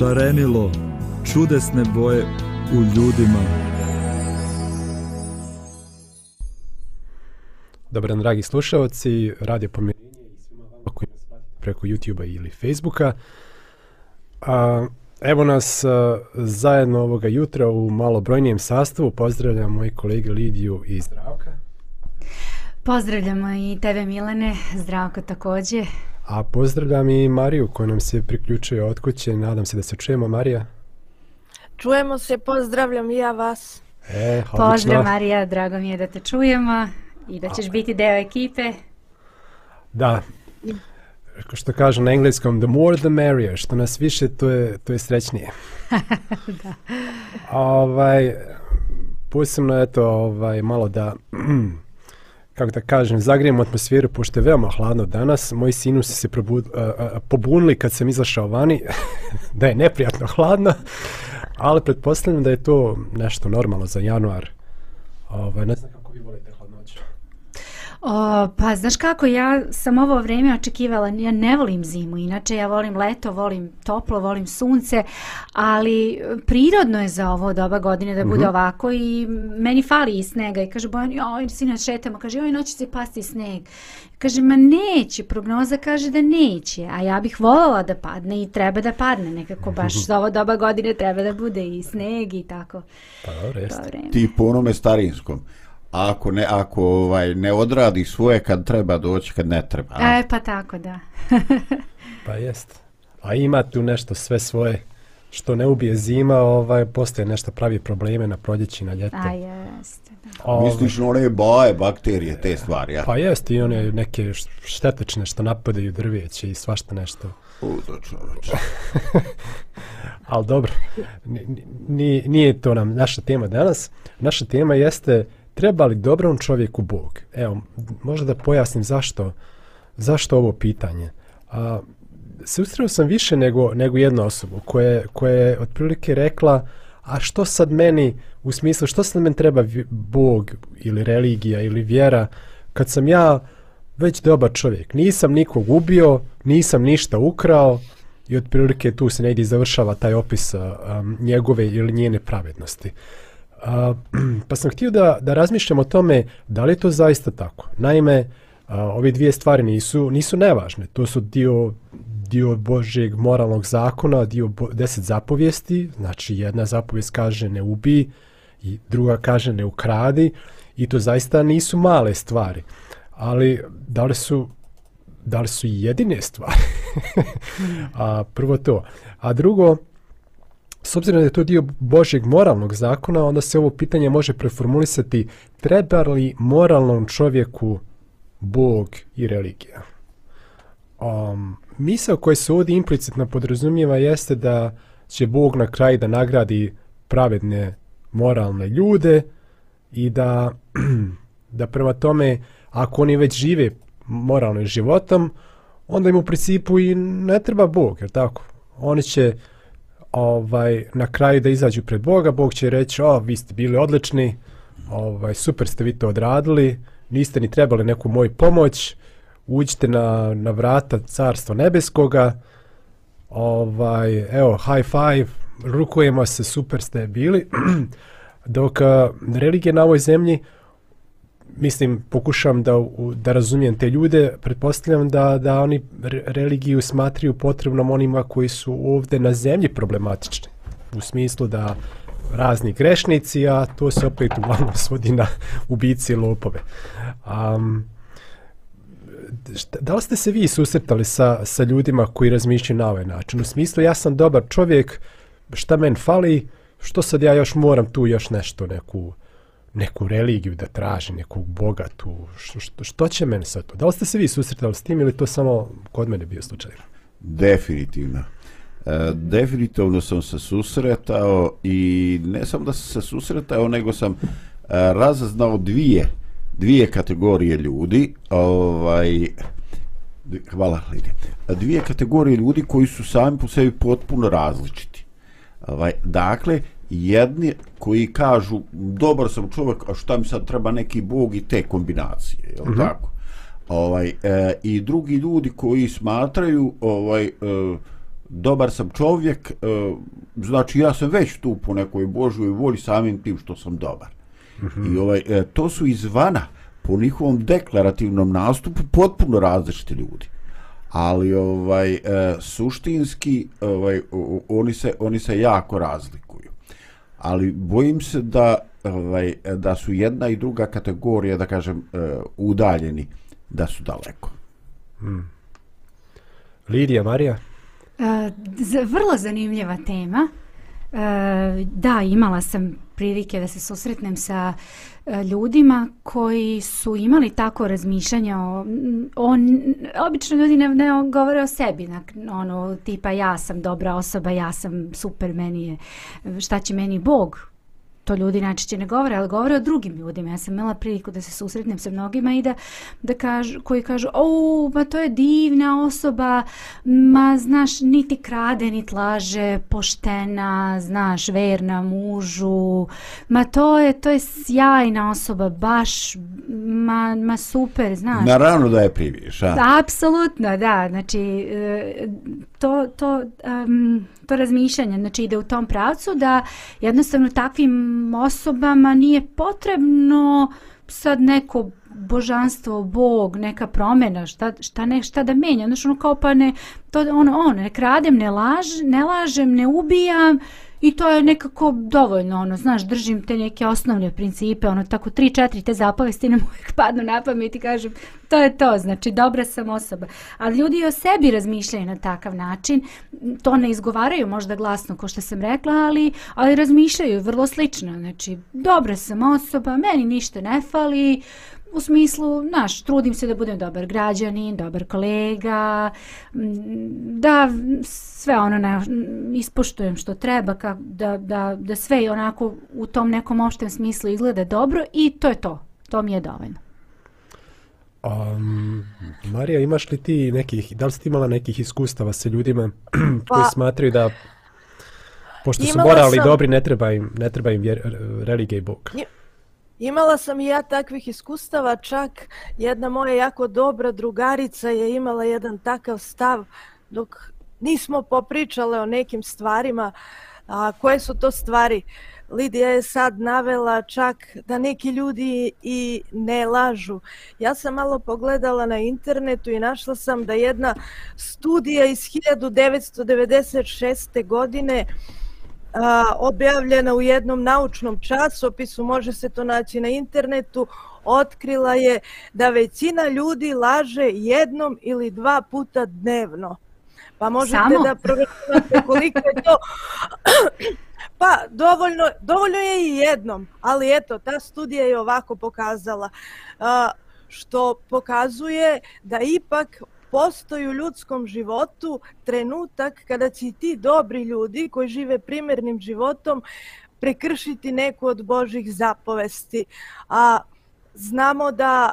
šarenilo čudesne boje u ljudima. Dobar dan, dragi slušalci, radi pomirenje i svima vama koji nas preko YouTube-a ili Facebooka. A, evo nas a, zajedno ovoga jutra u malobrojnijem sastavu. Pozdravljam moji kolege Lidiju i Zdravka. Pozdravljamo i tebe Milene, Zdravko također. A pozdravljam i Mariju koja nam se priključuje od kuće. Nadam se da se čujemo, Marija. Čujemo se, pozdravljam i ja vas. E, Pozdrav Marija, drago mi je da te čujemo i da ćeš A... biti deo ekipe. Da, što kažem na engleskom, the more the merrier, što nas više, to je, to je srećnije. da. Ovaj, posebno, eto, ovaj, malo da kako da kažem, zagrijemo atmosferu pošto je veoma hladno danas. Moji sinusi se probud, a, pobunili kad sam izašao vani da je neprijatno hladno, ali pretpostavljam da je to nešto normalno za januar. Ove, ovaj, ne znam kako vi volite O, pa znaš kako, ja sam ovo vrijeme očekivala, ja ne volim zimu, inače ja volim leto, volim toplo, volim sunce, ali prirodno je za ovo doba godine da bude mm -hmm. ovako i meni fali i snega i kaže Bojan, oj, sina, šetamo, kaže, oj, noći će pasti sneg. Kaže, ma neće, prognoza kaže da neće, a ja bih volala da padne i treba da padne nekako, baš za ovo doba godine treba da bude i sneg i tako. Pa dobro, jeste. Ti po onome starinskom ako ne ako ovaj ne odradi svoje kad treba doći kad ne treba. A? E pa tako da. pa jest. A ima tu nešto sve svoje što ne ubije zima, ovaj postaje nešto pravi probleme na proljeći na ljeto. A jest. Da. Ovaj, Misliš na one boje, bakterije, te stvari, ja? Pa jest i one neke štetečne što napadaju drveće i svašta nešto. Uzačno, znači. Ali dobro, nije to nam naša tema danas. Naša tema jeste uh, treba li dobrom čovjeku Bog? Evo, možda da pojasnim zašto, zašto ovo pitanje. A, sustrao sam više nego, nego jednu osobu koja, koja je otprilike rekla a što sad meni, u smislu što sad meni treba Bog ili religija ili vjera kad sam ja već doba čovjek. Nisam nikog ubio, nisam ništa ukrao i otprilike tu se negdje završava taj opis um, njegove ili njene pravednosti. Uh, A, pa sam htio da, da razmišljam o tome da li je to zaista tako. Naime, a, ove dvije stvari nisu, nisu nevažne. To su dio, dio Božeg moralnog zakona, dio bo, deset zapovijesti. Znači, jedna zapovijest kaže ne ubi, i druga kaže ne ukradi. I to zaista nisu male stvari. Ali da li su da li su jedine stvari? a, prvo to. A drugo, S obzirom da je to dio Božjeg moralnog zakona, onda se ovo pitanje može preformulisati treba li moralnom čovjeku Bog i religija? Um, misao koja se ovdje implicitno podrazumijeva jeste da će Bog na kraj da nagradi pravedne moralne ljude i da, da prema tome ako oni već žive moralnim životom, onda im u principu i ne treba Bog, jer tako? Oni će uh, ovaj na kraju da izađu pred Boga, Bog će reći: "O, vi ste bili odlični. Ovaj super ste vi to odradili. Niste ni trebali neku moju pomoć. Uđite na na vrata carstva nebeskoga." Ovaj evo high five, rukujemo se, super ste bili. Dok a, eh, religije na ovoj zemlji uh, mislim, pokušam da, da razumijem te ljude, pretpostavljam da, da oni religiju smatriju potrebnom onima koji su ovde na zemlji problematični. U smislu da razni grešnici, a to se opet uglavnom svodi na ubice i lopove. Um, šta, da li ste se vi susretali sa, sa ljudima koji razmišljaju na ovaj način? U smislu, ja sam dobar čovjek, šta men fali, što sad ja još moram tu još nešto neku... Uh, neku religiju da traži, nekog boga tu, što, što, što će meni sa to? Da li ste se vi susretali s tim ili to samo kod mene bio slučaj? Definitivno. E, definitivno sam se susretao i ne samo da sam se susretao, nego sam e, razaznao dvije dvije kategorije ljudi ovaj hvala Lidi dvije kategorije ljudi koji su sami po sebi potpuno različiti ovaj, dakle jedni koji kažu dobar sam čovjek, a šta mi sad treba neki bog i te kombinacije, je mm -hmm. tako? Ovaj e, i drugi ljudi koji smatraju ovaj e, dobar sam čovjek, e, znači ja sam već tu po nekoj božoj voli samim tim što sam dobar. Mm -hmm. I ovaj e, to su izvana po njihovom deklarativnom nastupu potpuno različiti ljudi ali ovaj e, suštinski ovaj o, oni se oni se jako razlikuju ali bojim se da ovaj, da su jedna i druga kategorija da kažem eh, udaljeni da su daleko hmm. Lidija, Marija uh, vrlo zanimljiva tema uh, da imala sam prilike da se susretnem sa e, ljudima koji su imali tako razmišljanje o, o obično ljudi ne, ne govore o sebi na, ono tipa ja sam dobra osoba ja sam super meni je šta će meni bog to ljudi najčešće ne govore, ali govore o drugim ljudima. Ja sam imala priliku da se susretnem sa mnogima i da, da kaž, koji kažu, o, ma to je divna osoba, ma znaš, niti krade, niti laže, poštena, znaš, verna mužu, ma to je, to je sjajna osoba, baš, ma, ma super, znaš. Naravno da je priviš, a? Apsolutno, da, znači, e, to, to, um, to razmišljanje znači ide u tom pravcu da jednostavno takvim osobama nije potrebno sad neko božanstvo, bog, neka promjena, šta, šta, ne, šta da menja. Znači ono kao pa ne, to, ono, ono, ne kradem, ne, laž, ne lažem, ne ubijam, I to je nekako dovoljno, ono, znaš, držim te neke osnovne principe, ono, tako tri, četiri te zapovesti nam uvijek padnu na pamet i kažem, to je to, znači, dobra sam osoba. Ali ljudi o sebi razmišljaju na takav način, to ne izgovaraju možda glasno, ko što sam rekla, ali, ali razmišljaju vrlo slično, znači, dobra sam osoba, meni ništa ne fali, u smislu, znaš, trudim se da budem dobar građanin, dobar kolega, da sve ono na, ispoštujem što treba, ka, da, da, da sve onako u tom nekom opštem smislu izgleda dobro i to je to. To mi je dovoljno. Um, Marija, imaš li ti nekih, da li ste imala nekih iskustava sa ljudima koji pa, smatraju da, pošto su morali sam... dobri, ne treba im, ne treba im vjer, religija i Bog? Nj Imala sam i ja takvih iskustava, čak jedna moja jako dobra drugarica je imala jedan takav stav dok nismo popričale o nekim stvarima, a koje su to stvari? Lidija je sad navela čak da neki ljudi i ne lažu. Ja sam malo pogledala na internetu i našla sam da jedna studija iz 1996. godine objavljena u jednom naučnom časopisu, može se to naći na internetu, otkrila je da većina ljudi laže jednom ili dva puta dnevno. Pa možete Samo? da proverite koliko je to... Pa, dovoljno, dovoljno je i jednom, ali eto, ta studija je ovako pokazala, što pokazuje da ipak postoji u ljudskom životu trenutak kada će ti dobri ljudi koji žive primernim životom prekršiti neku od Božih zapovesti. A znamo da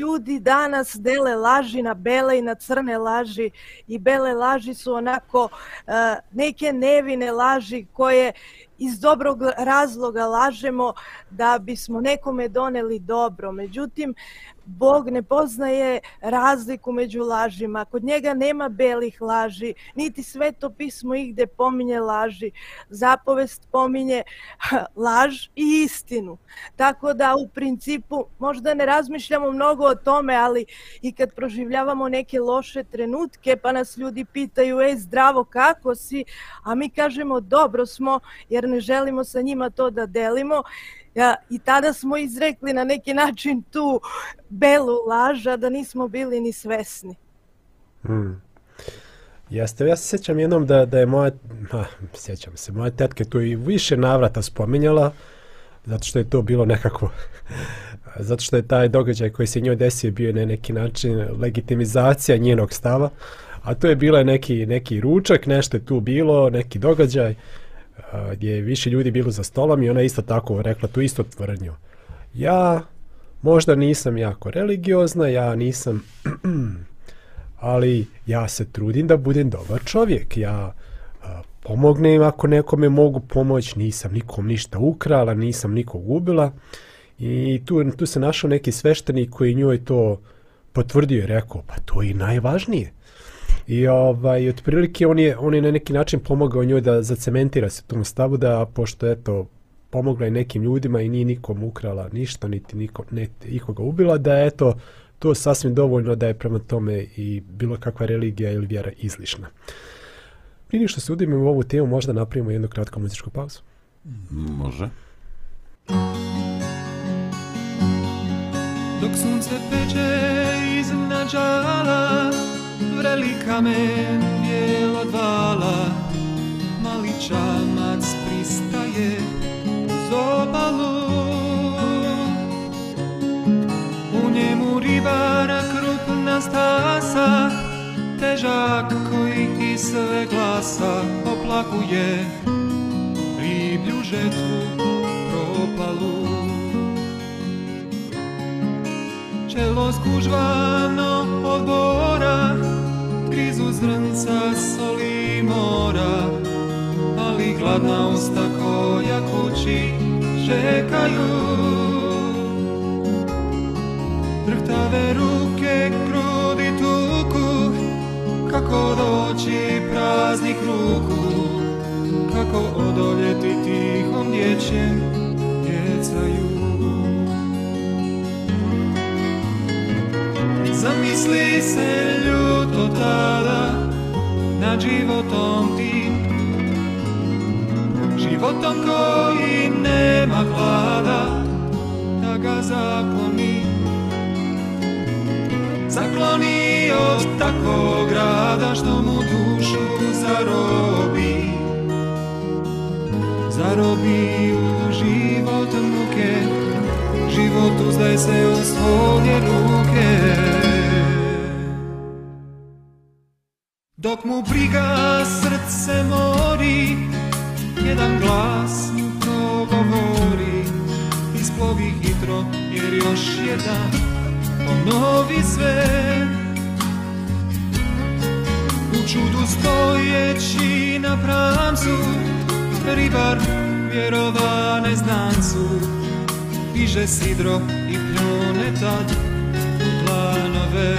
ljudi danas dele laži na bele i na crne laži i bele laži su onako e, neke nevine laži koje iz dobrog razloga lažemo da bismo nekome doneli dobro. Međutim, Bog ne poznaje razliku među lažima. Kod njega nema belih laži, niti sve to pismo igde pominje laži. Zapovest pominje laž i istinu. Tako da u principu možda ne razmišljamo mnogo o tome, ali i kad proživljavamo neke loše trenutke, pa nas ljudi pitaju, ej zdravo, kako si? A mi kažemo, dobro smo, jer ne želimo sa njima to da delimo. Ja, I tada smo izrekli na neki način tu belu laža da nismo bili ni svesni. Hmm. Jeste, ja se sjećam jednom da, da je moja, ma, sjećam se, moja tetka to i više navrata spominjala, zato što je to bilo nekako, zato što je taj događaj koji se njoj desio bio na neki način legitimizacija njenog stava, a to je bila neki, neki ručak, nešto je tu bilo, neki događaj, uh, gdje je više ljudi bilo za stolom i ona isto tako rekla tu isto tvrdnju. Ja možda nisam jako religiozna, ja nisam, ali ja se trudim da budem dobar čovjek. Ja pomognem ako nekome mogu pomoć, nisam nikom ništa ukrala, nisam nikog ubila. I tu, tu se našao neki sveštenik koji njoj to potvrdio i rekao, pa to je najvažnije. I ovaj, otprilike on je, on je na neki način pomogao njoj da zacementira se tom stavu, da pošto je to pomogla je nekim ljudima i nije nikom ukrala ništa, niti niko, niti ikoga ubila, da je to to sasvim dovoljno da je prema tome i bilo kakva religija ili vjera izlišna. Prije ništa se udimimo u ovu temu, možda napravimo jednu kratku muzičku pauzu. Može. Dok sunce peče iznad žala, vreli kamen biela vála, mali čamac pristaje z obalu. U njemu ribara krupna stasa, težak koji i sve glasa oplakuje riblju žetvu propalu. Čelo skužvano od bora, brizu zrnca soli mora Ali gladna usta koja kući čekaju Drhtave ruke krudi tuku Kako doći praznih ruku Kako odoljeti tihom dječjem djecaju Kako odoljeti tihom dječjem djecaju Zamisli se ljuto tada nad životom tim Životom koji nema hlada da ga zakloni Zakloni od takvog rada što mu dušu zarobi Zarobi u život muke, život uzdaj se u svoje ruke. mu briga srce mori, jedan glas mu to govori, isplovi hitro jer još jedan ponovi sve. U čudu stojeći na pramcu, ribar vjerova neznancu, piže sidro i pljone tad u planove.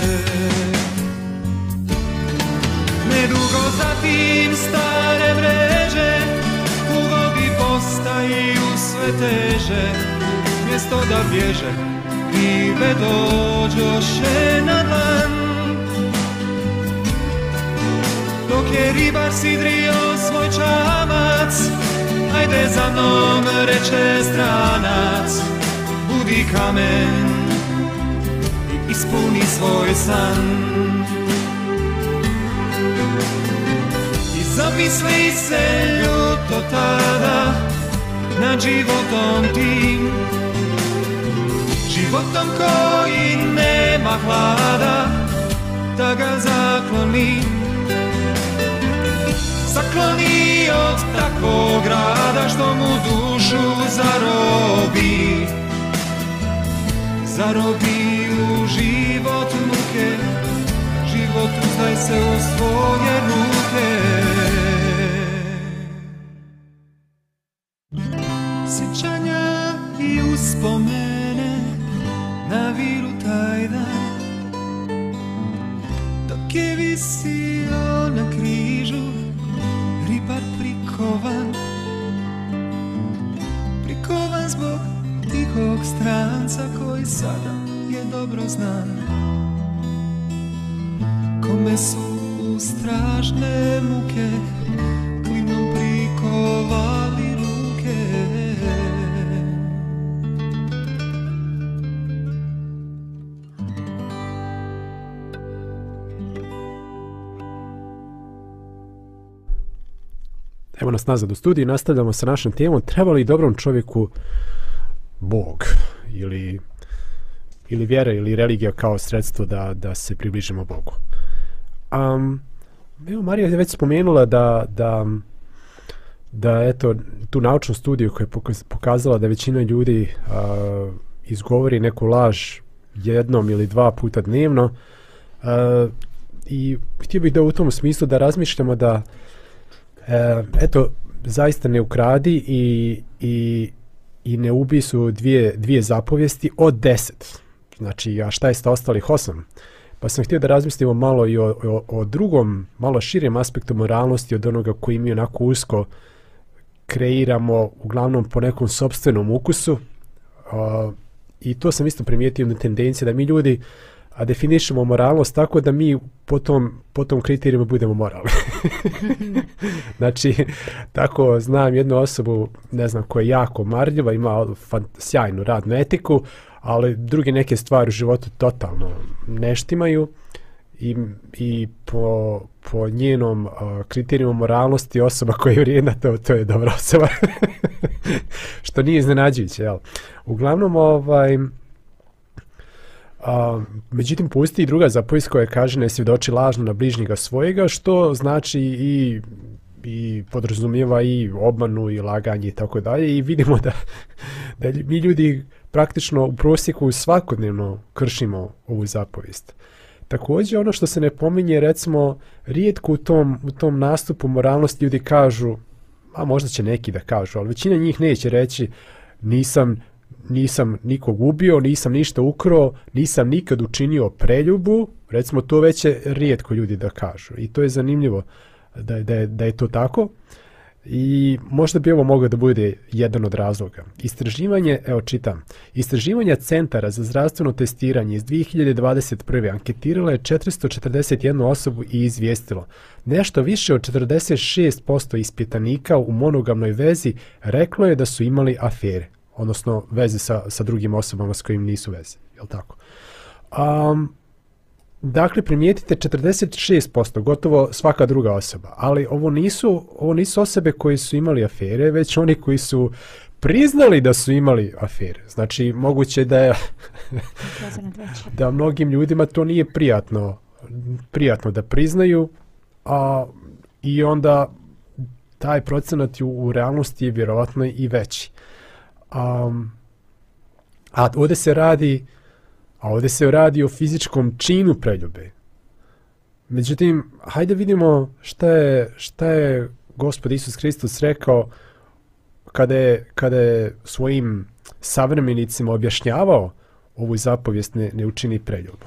Nedugo za tim stare mreže U vodi postaju sve teže Mjesto da bježe Ribe dođoše na dlan Dok je ribar sidrio svoj čamac Ajde za mnom reče stranac Budi kamen Ispuni svoj san Ispuni svoj san I zamisli se ljuto tada Nad životom tim Životom koji nema hlada Da ga zakloni Zakloni od takvog rada Što mu dušu zarobi Zarobi u život muke Zarobi život uzdaj se u svoje ruke Sjećanja i uspomene na viru taj dan Dok je visio na križu ribar prikovan Prikovan zbog tihog stranca koji sada je dobro znan nas nazad u studiju i nastavljamo sa našom temom treba li dobrom čovjeku Bog ili ili vjera ili religija kao sredstvo da, da se približimo Bogu. Um, evo, Marija je već spomenula da, da, da eto, tu naučnu studiju koja je pokazala da većina ljudi uh, izgovori neku laž jednom ili dva puta dnevno uh, i htio bih da u tom smislu da razmišljamo da uh, Eh, eto, zaista ne ukradi i, i, i ne ubi su dvije, dvije zapovijesti od deset. Znači, a šta je sa ostalih osam? Pa sam htio da razmislimo malo i o, o, o drugom, malo širem aspektu moralnosti od onoga koji mi onako usko kreiramo, uglavnom po nekom sobstvenom ukusu. Uh, I to sam isto primijetio na tendenciji da mi ljudi uh, a definišemo moralnost tako da mi po tom, po tom kriterijima budemo moralni. znači, tako znam jednu osobu, ne znam, koja je jako marljiva, ima ono sjajnu radnu etiku, ali druge neke stvari u životu totalno neštimaju i, i po, po njenom uh, kriterijima moralnosti osoba koja je vrijedna, to, to je dobra osoba. Što nije iznenađujuće, jel? Uglavnom, ovaj, uh, A, međutim, pusti i druga zapovijest koja kaže ne svjedoči lažno na bližnjega svojega, što znači i i podrazumijeva i obmanu i laganje i tako dalje i vidimo da, da mi ljudi praktično u prosjeku svakodnevno kršimo ovu zapovijest. Također ono što se ne pominje recimo rijetko u tom, u tom nastupu moralnosti ljudi kažu a možda će neki da kažu, ali većina njih neće reći nisam nisam nikog ubio, nisam ništa ukro, nisam nikad učinio preljubu, recimo to već je rijetko ljudi da kažu i to je zanimljivo da, da, da je to tako i možda bi ovo moglo da bude jedan od razloga. Istraživanje, evo čitam, istraživanja centara za zdravstveno testiranje iz 2021. anketirala je 441 osobu i izvijestilo. Nešto više od 46% ispitanika u monogamnoj vezi reklo je da su imali afere odnosno veze sa, sa drugim osobama s kojim nisu veze, je li tako? Um, dakle, primijetite 46%, gotovo svaka druga osoba, ali ovo nisu, ovo nisu osobe koje su imali afere, već oni koji su priznali da su imali afere. Znači, moguće da je da mnogim ljudima to nije prijatno, prijatno da priznaju, a i onda taj procenat u, u realnosti je vjerovatno i veći. Um, a ovdje se radi a ovdje se radi o fizičkom činu preljube. Međutim, hajde vidimo šta je, šta je gospod Isus Hristos rekao kada je, kada je svojim savremenicima objašnjavao ovu zapovijest ne, ne učini preljubu.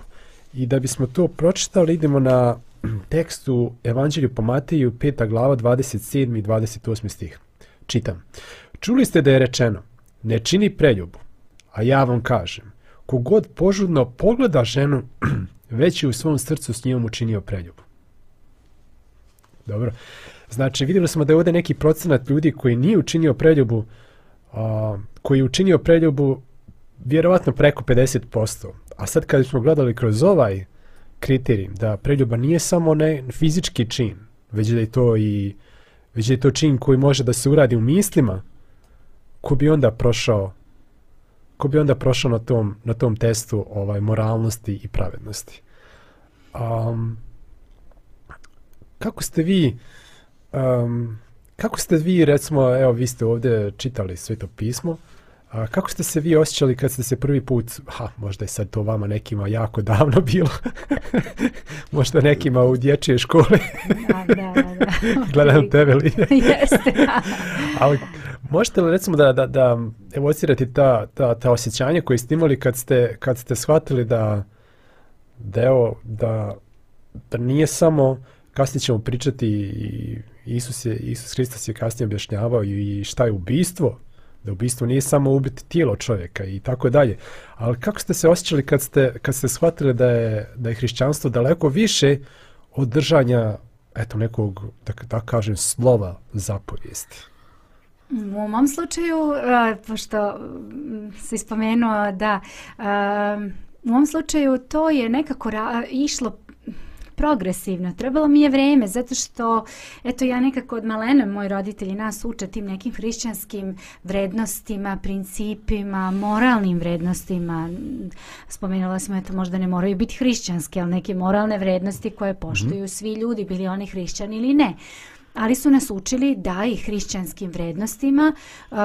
I da bismo to pročitali, idemo na tekstu Evanđelju po Mateju, 5. glava, 27. i 28. stih. Čitam. Čuli ste da je rečeno, ne čini preljubu, a ja vam kažem, kogod požudno pogleda ženu, već je u svom srcu s njom učinio preljubu. Dobro. Znači, vidimo smo da je ovdje neki procenat ljudi koji nije učinio preljubu, a, koji je učinio preljubu vjerovatno preko 50%. A sad kad smo gledali kroz ovaj kriterij, da preljuba nije samo ne, fizički čin, već da je to i već je to čin koji može da se uradi u mislima, ko bi onda prošao ko bi onda prošao na tom, na tom testu ovaj moralnosti i pravednosti. Um, kako ste vi um, kako ste vi recimo evo vi ste ovdje čitali Sveto pismo a, kako ste se vi osjećali kad ste se prvi put ha možda je sad to vama nekima jako davno bilo možda nekima u dječje škole da, da, da. gledam tebe li jeste ali Možete li recimo da, da, da evocirati ta, ta, ta osjećanja koje ste imali kad ste, kad ste shvatili da, da, evo, da, da nije samo, kasnije ćemo pričati i Isus, je, Isus Hristos je kasnije objašnjavao i, i šta je ubistvo, da ubistvo nije samo ubiti tijelo čovjeka i tako dalje. Ali kako ste se osjećali kad ste, kad ste shvatili da je, da je hrišćanstvo daleko više od držanja eto, nekog, da, da kažem, slova zapovijesti? U mom slučaju, pošto mm, se ispomenuo da u mom slučaju to je nekako išlo progresivno. Trebalo mi je vreme zato što eto ja nekako od malena moji roditelji nas uče tim nekim hrišćanskim vrednostima, principima, moralnim vrednostima. Spomenula smo eto možda ne moraju biti hrišćanske, ali neke moralne vrednosti koje mhm. poštuju svi ljudi, bili oni hrišćani ili ne. Uh, ali su nas učili da i hrišćanskim vrednostima uh,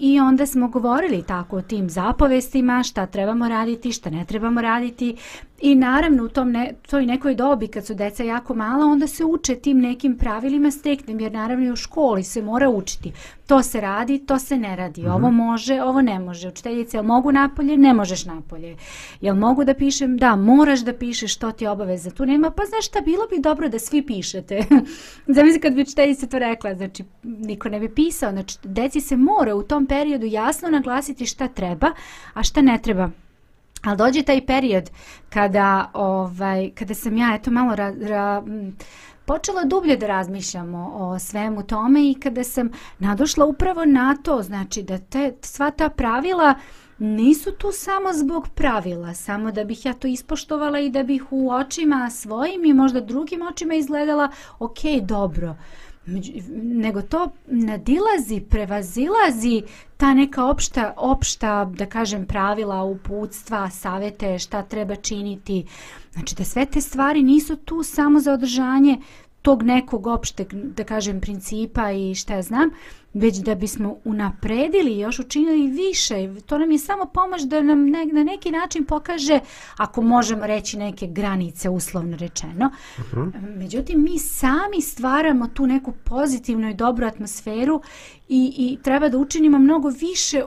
i onda smo govorili tako o tim zapovestima, šta trebamo raditi, šta ne trebamo raditi, I naravno u tom ne, toj nekoj dobi kad su deca jako mala, onda se uče tim nekim pravilima steknem, jer naravno i u školi se mora učiti. To se radi, to se ne radi. Mm -hmm. Ovo može, ovo ne može. Učiteljice, jel mogu napolje? Ne možeš napolje. Jel mogu da pišem? Da, moraš da pišeš što ti obaveza. Tu nema, pa znaš šta, bilo bi dobro da svi pišete. Zamisli kad bi učiteljica to rekla, znači niko ne bi pisao. Znači, deci se mora u tom periodu jasno naglasiti šta treba, a šta ne treba. Ali dođe taj period kada, ovaj, kada sam ja eto malo ra, ra, počela dublje da razmišljam o, o svemu tome i kada sam nadošla upravo na to, znači da te, sva ta pravila nisu tu samo zbog pravila, samo da bih ja to ispoštovala i da bih u očima svojim i možda drugim očima izgledala ok, dobro. Uh, nego to nadilazi, prevazilazi ta neka opšta, opšta da kažem, pravila, uputstva, savete, šta treba činiti. Znači da sve te stvari nisu tu samo za održanje uh, tog nekog opšteg, da kažem, principa i šta znam, već da bismo unapredili i još učinili više. To nam je samo pomoć da nam ne, na neki način pokaže, ako možemo reći neke granice, uslovno rečeno. Uh mhm. -huh. Međutim, mi sami stvaramo tu neku pozitivnu i dobru atmosferu i, i treba da učinimo mnogo više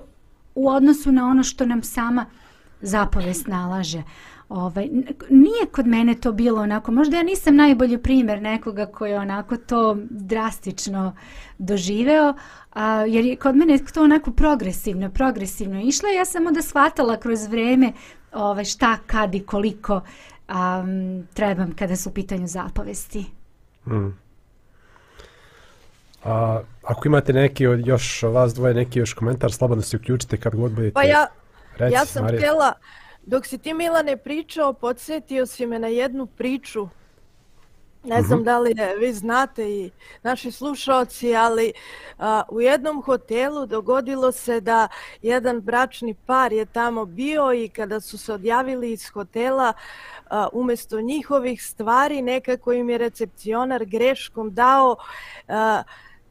u odnosu na ono što nam sama zapovest nalaže. Uh, ovaj, nije kod mene to bilo onako, možda ja nisam najbolji primjer nekoga koji je onako to drastično doživeo, a, jer je kod mene to onako progresivno, progresivno išlo, ja sam onda shvatala kroz vreme ovaj, šta, kad i koliko um, trebam kada su u pitanju zapovesti. Mm. A, ako imate neki od još vas dvoje, neki još komentar, slobodno se uključite kad god budete. Pa ja, reći, ja sam Marija. htjela, Dok si ti Milane pričao, podsjetio si me na jednu priču. Ne mhm. znam da li vi znate i naši slušalci, ali u jednom hotelu dogodilo se da jedan bračni par je tamo bio i kada su se odjavili iz hotela, umjesto njihovih stvari, nekako im je recepcionar greškom dao učinu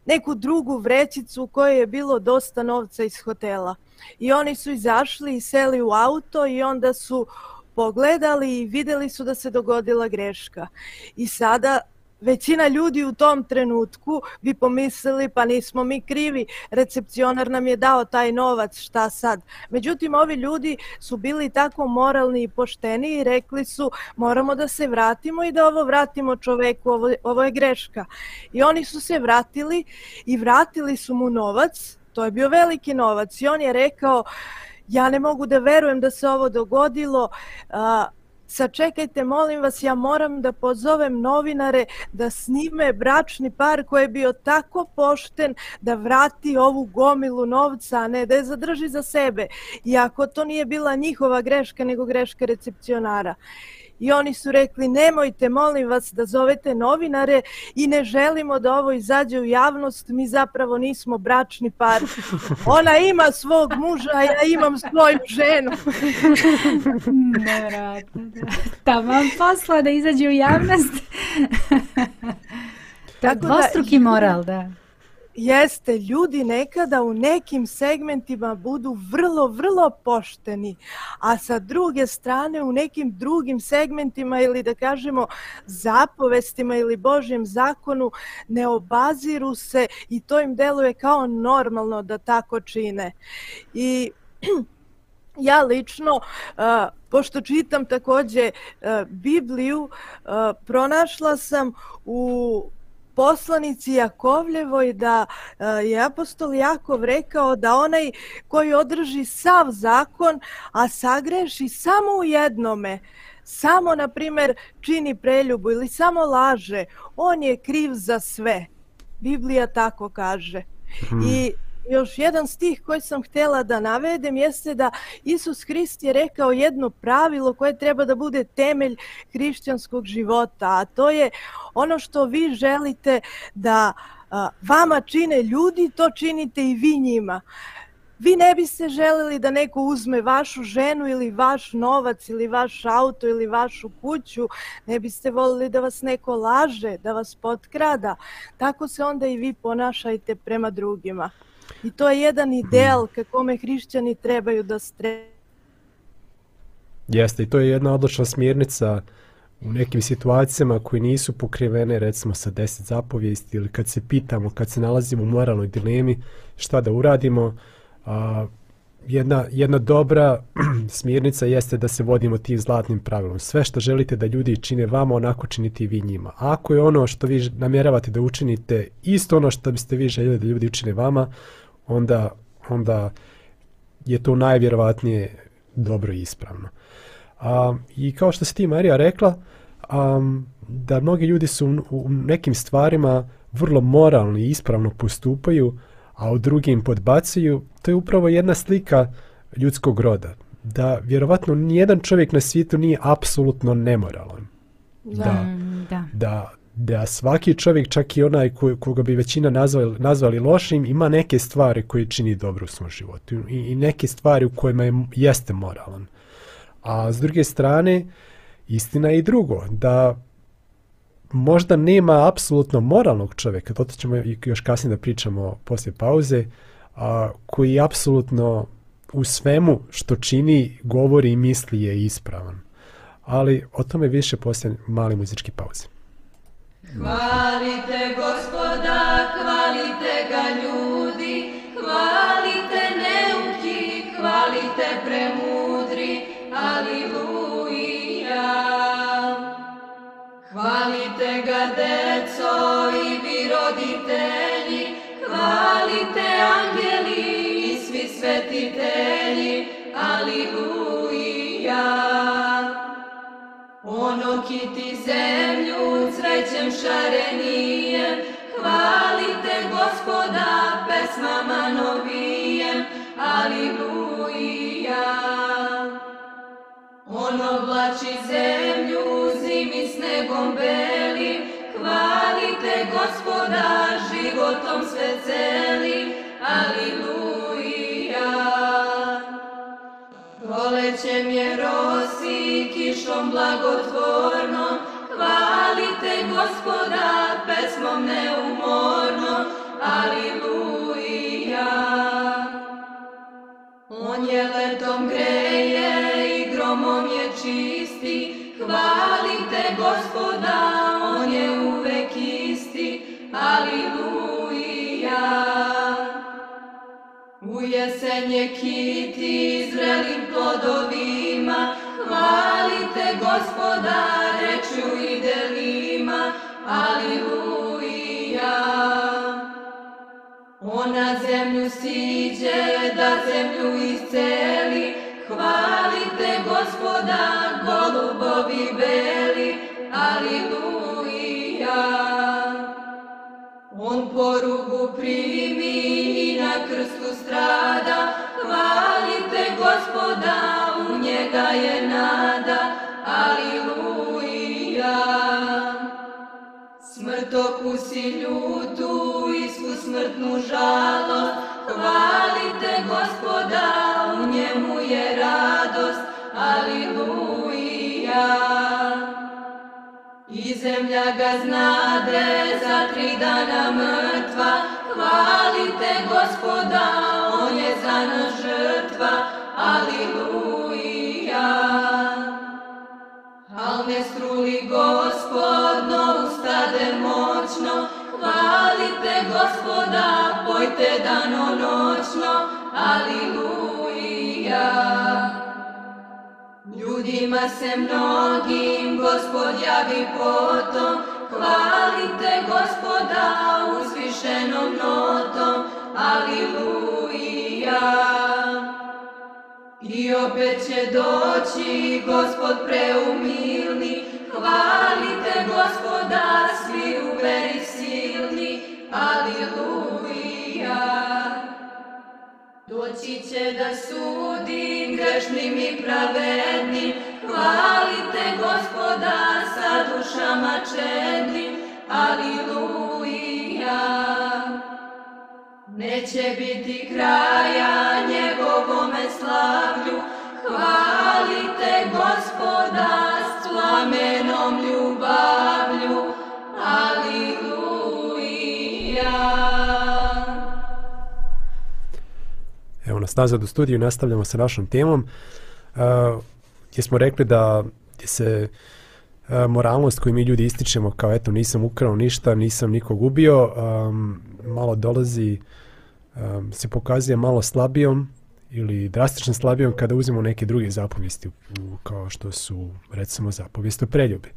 neku drugu vrećicu u kojoj je bilo dosta novca iz hotela. I oni su izašli i seli u auto i onda su pogledali i videli su da se dogodila greška. I sada većina ljudi u tom trenutku bi pomislili pa nismo mi krivi, recepcionar nam je dao taj novac, šta sad? Međutim, ovi ljudi su bili tako moralni i pošteni i rekli su moramo da se vratimo i da ovo vratimo čoveku, ovo, ovo je greška. I oni su se vratili i vratili su mu novac, to je bio veliki novac i on je rekao ja ne mogu da verujem da se ovo dogodilo, uh, sačekajte, molim vas, ja moram da pozovem novinare da snime bračni par koji je bio tako pošten da vrati ovu gomilu novca, a ne da je zadrži za sebe. Iako to nije bila njihova greška, nego greška recepcionara i oni su rekli nemojte molim vas da zovete novinare i ne želimo da ovo izađe u javnost, mi zapravo nismo bračni par. Ona ima svog muža, a ja imam svoju ženu. Ta vam posla da izađe u javnost. Tako da, dvostruki moral, da. Jeste, ljudi nekada u nekim segmentima budu vrlo, vrlo pošteni, a sa druge strane u nekim drugim segmentima ili da kažemo zapovestima ili Božjem zakonu ne obaziru se i to im deluje kao normalno da tako čine. I ja lično, pošto čitam takođe Bibliju, pronašla sam u poslanici Jakovljevoj da e, je apostol Jakov rekao da onaj koji održi sav zakon, a sagreši samo u jednome, samo, na primjer, čini preljubu ili samo laže, on je kriv za sve. Biblija tako kaže. Hmm. I još jedan stih koji sam htjela da navedem jeste da Isus Hrist je rekao jedno pravilo koje treba da bude temelj hrišćanskog života, a to je ono što vi želite da vama čine ljudi, to činite i vi njima. Vi ne biste želeli da neko uzme vašu ženu ili vaš novac ili vaš auto ili vašu kuću, ne biste volili da vas neko laže, da vas potkrada. Tako se onda i vi ponašajte prema drugima. I to je jedan ideal kakome hrišćani trebaju da strebaju. Jeste, i to je jedna odlična smjernica u nekim situacijama koji nisu pokrivene recimo sa deset zapovijesti ili kad se pitamo, kad se nalazimo u moralnoj dilemi šta da uradimo, a, jedna, jedna dobra smjernica jeste da se vodimo tim zlatnim pravilom. Sve što želite da ljudi čine vama, onako činite i vi njima. Ako je ono što vi namjeravate da učinite isto ono što biste vi željeli da ljudi učine vama, onda, onda je to najvjerovatnije dobro i ispravno. A, I kao što si ti, Marija, rekla, a, da mnogi ljudi su u nekim stvarima vrlo moralni i ispravno postupaju, a u drugim podbacaju, to je upravo jedna slika ljudskog roda. Da vjerovatno nijedan čovjek na svijetu nije apsolutno nemoralan. Da, da. Da, da svaki čovjek, čak i onaj koga bi većina nazvali, nazvali lošim, ima neke stvari koje čini dobro u svom životu i, i neke stvari u kojima je, jeste moralan. A s druge strane, istina je i drugo, da možda nema apsolutno moralnog čovjeka, to ćemo još kasnije da pričamo poslije pauze, a, koji apsolutno u svemu što čini, govori i misli je ispravan. Ali o tome više poslije mali muzički pauze. Hvalite gospoda, hvalite ga ljudi, hvalite neuki, hvalite premudri, aliluja. Hvalite ga deco i vi roditelji, hvalite angeli i svi svetitelji, aliluja. Ono ki ti zemlju srećem šarenije, hvalite gospoda pesmama novijem, aliluja. On oblači zemlju zimi snegom beli, hvalite gospoda životom sve celi, aliluja. proleće mje rosi kišom blagotvorno, hvalite gospoda pesmom neumorno, aliluja. On je letom greje i gromom je čisti, hvalite gospoda, on je uvek isti, aliluja. jesenje kiti izreli plodovima, hvalite gospoda, reću i delima, aliluja. Ona zemlju siđe, da zemlju isceli, hvalite gospoda, golubovi beli, aliluja. On porugu primi i na krstu strada, hvalite gospoda, u njega je nada, aliluja. Smrt okusi ljutu i svu smrtnu žalost, hvalite gospoda, u njemu je radost, aliluja. zemlja ga znade za tri dana mrtva hvalite gospoda on je za nas žrtva aliluja al ne struli gospodno ustade moćno hvalite gospoda pojte dano noćno aliluja Hallelujah. Ljudima se mnogim gospod javi potom, hvalite gospoda uzvišenom notom, aliluja. I opet će doći gospod preumilni, hvalite gospoda svi u veri silni, aliluja. Doći će da sudi grešnim i pravednim, hvalite gospoda sa dušama čednim, aliluja. Neće biti kraja njegovome slavlju, hvalite gospoda s plamenom ljubavlju. Evo nas nazad u studiju, nastavljamo sa našom temom uh, gdje smo rekli da se uh, moralnost koju mi ljudi ističemo kao eto nisam ukrao ništa, nisam nikog ubio, um, malo dolazi, um, se pokazuje malo slabijom ili drastično slabijom kada uzimo neke druge zapovijesti u, kao što su recimo zapovijest o preljubi.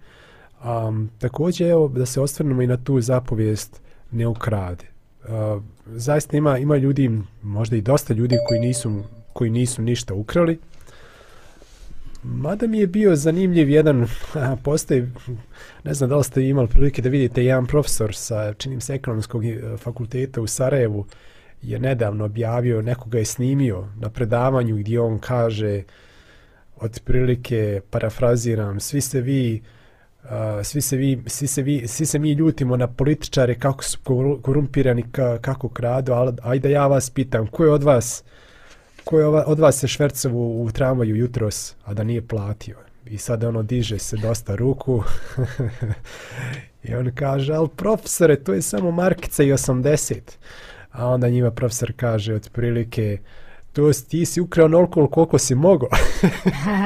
Um, također evo, da se ostvarnemo i na tu zapovijest ne ukrade. Eh, zaista ima ima ljudi, možda i dosta ljudi koji nisu koji nisu ništa ukrali. Mada mi je bio zanimljiv jedan postoj, ne znam da li ste imali prilike da vidite, jedan profesor sa činim se ekonomskog eh, fakulteta u Sarajevu je nedavno objavio, nekoga je snimio na predavanju gdje on kaže, otprilike parafraziram, svi ste vi uh, Eh, svi se vi svi se vi svi se mi ljutimo na političare kako su korumpirani kako kradu al ajde ja vas pitam ko je od vas ko je od vas se švercov u, u tramvaju jutros a da nije platio i sad ono diže se dosta ruku i on kaže al profesore to je samo markica i 80 a onda njima profesor kaže otprilike uh, to ti si ukrao onoliko koliko si mogo.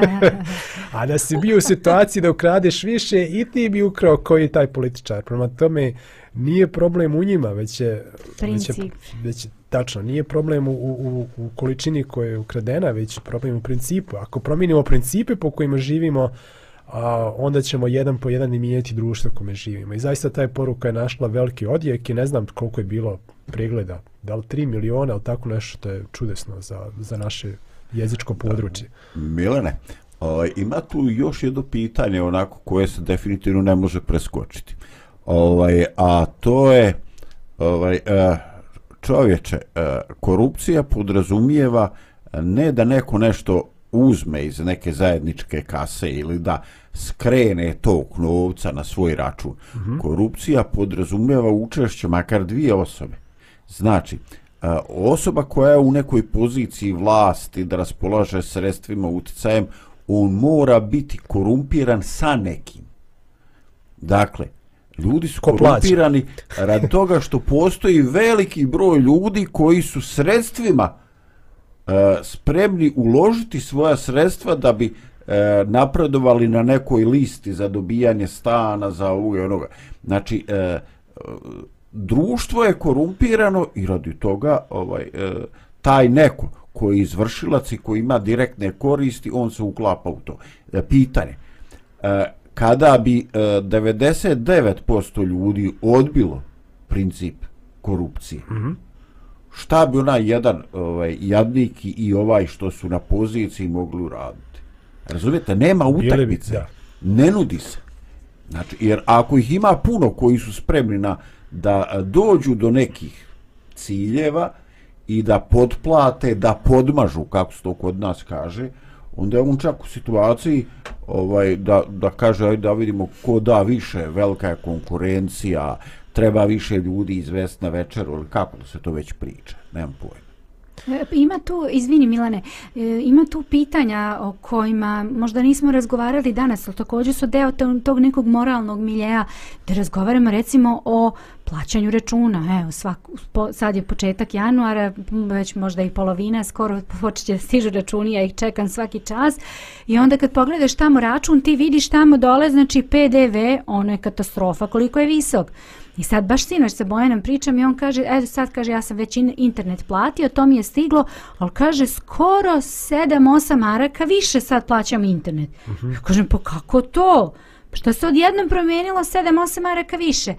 A da si bio u situaciji da ukradeš više i ti bi ukrao koji je taj političar. Prema tome nije problem u njima, već je... Princip. Već je, već je tačno, nije problem u, u, u količini koja je ukradena, već je problem u principu. Ako promijenimo principe po kojima živimo, a, onda ćemo jedan po jedan i mijenjati društvo u kome živimo. I zaista taj poruka je našla veliki odjek i ne znam koliko je bilo pregleda, da li tri miliona ili tako nešto, to je čudesno za, za naše jezičko područje. Da, Milene, o, ima tu još jedno pitanje onako koje se definitivno ne može preskočiti. Ovaj, a to je ovaj, e, čovječe, e, korupcija podrazumijeva ne da neko nešto uzme iz neke zajedničke kase ili da skrene tok novca na svoj račun. Mm -hmm. Korupcija podrazumijeva učešće makar dvije osobe. Znači, e, osoba koja je u nekoj poziciji vlasti da raspolaže sredstvima, uticajem, on mora biti korumpiran sa nekim. Dakle, ljudi su korumpirani rad toga što postoji veliki broj ljudi koji su sredstvima e, spremni uložiti svoja sredstva da bi e, napredovali na nekoj listi za dobijanje stana, za ovoga i onoga. Znači, društvo je korumpirano i radi toga ovaj e, taj neko koji je izvršilac i koji ima direktne koristi, on se uklapa u to. E, pitanje, e, kada bi 99% ljudi odbilo princip korupcije, mm -hmm. šta bi onaj jedan ovaj, jadnik i ovaj što su na poziciji mogli uraditi? Razumijete, nema utakmice, ne nudi se. Znači, jer ako ih ima puno koji su spremni na uh, da dođu do nekih ciljeva i da potplate, da podmažu, kako se to kod nas kaže, onda je on čak u situaciji ovaj, da, da kaže aj, da vidimo ko da više, velika je konkurencija, treba više ljudi izvest na večeru, ili kako da se to već priča, nemam pojma. E, ima tu, izvini Milane, e, ima tu pitanja o kojima možda nismo razgovarali danas, ali također su deo tog nekog moralnog miljeja da razgovaramo recimo o plaćanju računa. Evo, svak, sad je početak januara, već možda i polovina, skoro počeće da stižu računi, ja ih čekam svaki čas. I onda kad pogledaš tamo račun, ti vidiš tamo dole, znači PDV, ono je katastrofa koliko je visok. I sad baš sinoć sa Bojanom pričam i on kaže, evo sad kaže ja sam već internet platio, to mi je stiglo, ali kaže skoro 7-8 maraka više sad plaćam internet. Uh mhm. -huh. Kažem pa kako to? Pa što se odjednom promijenilo 7-8 maraka više?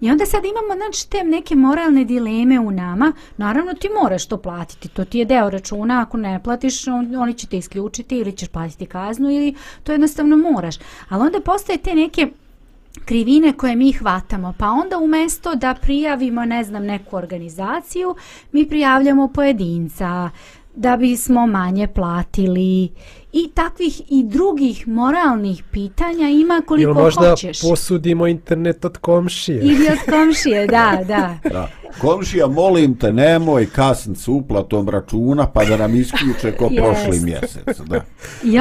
I onda sad imamo znači, te neke moralne dileme u nama, naravno ti moraš to platiti, to ti je deo računa, ako ne platiš on, oni će te isključiti ili ćeš platiti kaznu ili to jednostavno moraš. Ali onda postoje te neke krivine koje mi hvatamo. Pa onda umjesto da prijavimo, ne znam, neku organizaciju, mi prijavljamo pojedinca da bismo manje platili i takvih i drugih moralnih pitanja ima koliko hoćeš. Ili možda hoćeš. posudimo internet od komšije. Ili od komšije, da, da. da. Komšija, molim te, nemoj kasn s uplatom računa pa da nam isključe ko yes. prošli mjesec. Da.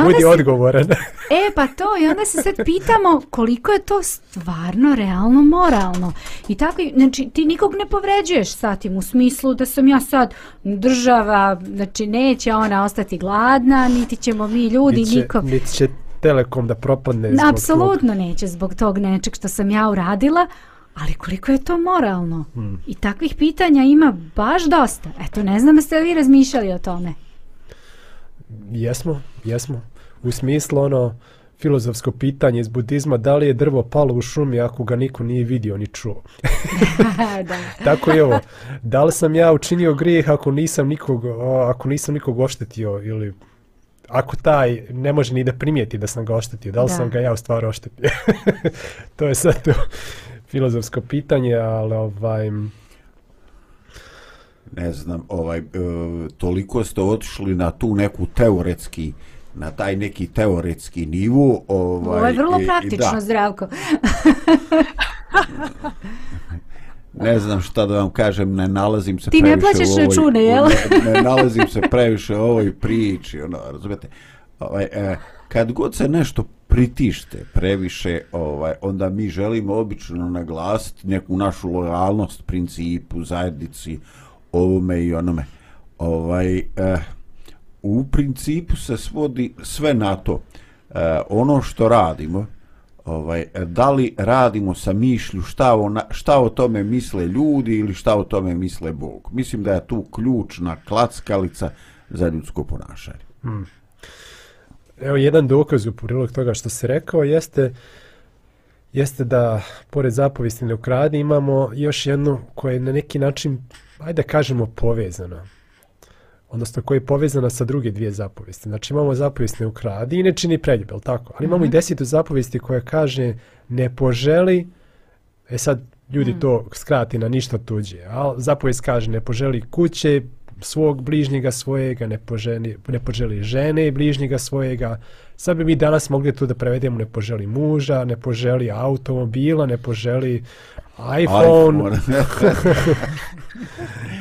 Budi se, odgovoran. E, pa to, i onda se sad pitamo koliko je to stvarno, realno, moralno. I tako, znači, ti nikog ne povređuješ sa tim u smislu da sam ja sad država, znači, neće ona ostati gladna, niti ćemo mi ljudi, niti će, niko... Niti će Telekom da propadne zbog Apsolutno neće zbog tog nečeg što sam ja uradila, ali koliko je to moralno? Hmm. I takvih pitanja ima baš dosta. Eto, ne znam da ste vi razmišljali o tome. Jesmo, jesmo. U smislu ono filozofsko pitanje iz budizma da li je drvo palo u šumi ako ga niko nije vidio ni čuo. Tako je ovo. Da li sam ja učinio grijeh ako nisam nikog, ako nisam nikog oštetio ili ako taj ne može ni da primijeti da sam ga oštetio, da li da. sam ga ja u stvari oštetio? to je sad to filozofsko pitanje, ali ovaj... Ne znam, ovaj, e, toliko ste otišli na tu neku teoretski na taj neki teoretski nivu. Ovaj, Ovo je vrlo praktično, i, da. zdravko. ne znam šta da vam kažem, ne nalazim se Ti previše ne plaćaš ovoj, račune, jel? ne, ne, nalazim se previše u ovoj priči, ono, razumete? Ovaj, eh, kad god se nešto pritište previše, ovaj, onda mi želimo obično naglasiti neku našu lojalnost, principu, zajednici, ovome i onome. Ovaj, eh, u principu se svodi sve na to. Eh, ono što radimo, ovaj, eh, da li radimo sa mišlju šta, ona, šta o tome misle ljudi ili šta o tome misle Bog. Mislim da je tu ključna klackalica za ljudsko ponašanje. Hmm. Evo jedan dokaz u prilog toga što se rekao jeste jeste da pored zapovesti ne ukradi imamo još jednu koja je na neki način ajde kažemo povezana odnosno koja je povezana sa druge dvije zapovesti. Znači imamo zapovest ne ukradi i ne čini preljub, ali tako? Ali imamo mm -hmm. i mhm. desetu zapovesti koja kaže ne poželi, e sad ljudi mm -hmm. to skrati na ništa tuđe, ali zapovest kaže ne poželi kuće, svog bližnjega svojega, ne, poželi, ne poželi žene bližnjega svojega. Sad bi mi danas mogli tu da prevedemo ne poželi muža, ne poželi automobila, ne poželi iPhone, iPhone.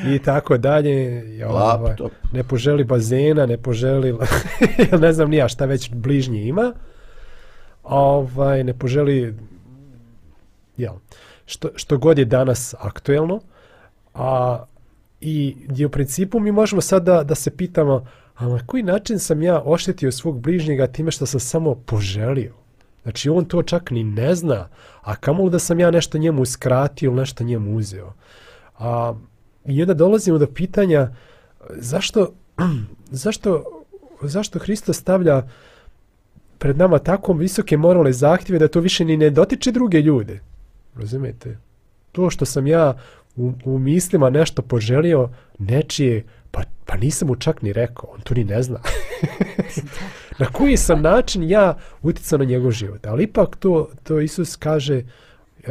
i tako dalje. Ja, ovaj, ne poželi bazena, ne poželi, ne znam nija šta već bližnji ima. Ovaj, ne poželi jel, što, što god je danas aktuelno. A i gdje u principu mi možemo sada da se pitamo a na koji način sam ja oštetio svog bližnjega time što sam samo poželio. Znači on to čak ni ne zna, a kamo da sam ja nešto njemu uskratio ili nešto njemu uzeo. A, I onda dolazimo do pitanja zašto, zašto, zašto Hristo stavlja pred nama tako visoke morale zahtjeve da to više ni ne dotiče druge ljude. Razumete? To što sam ja u mislima nešto poželio nečije, pa, pa nisam mu čak ni rekao, on to ni ne zna. na koji sam način ja uticao na njegov život. Ali ipak to, to Isus kaže, uh,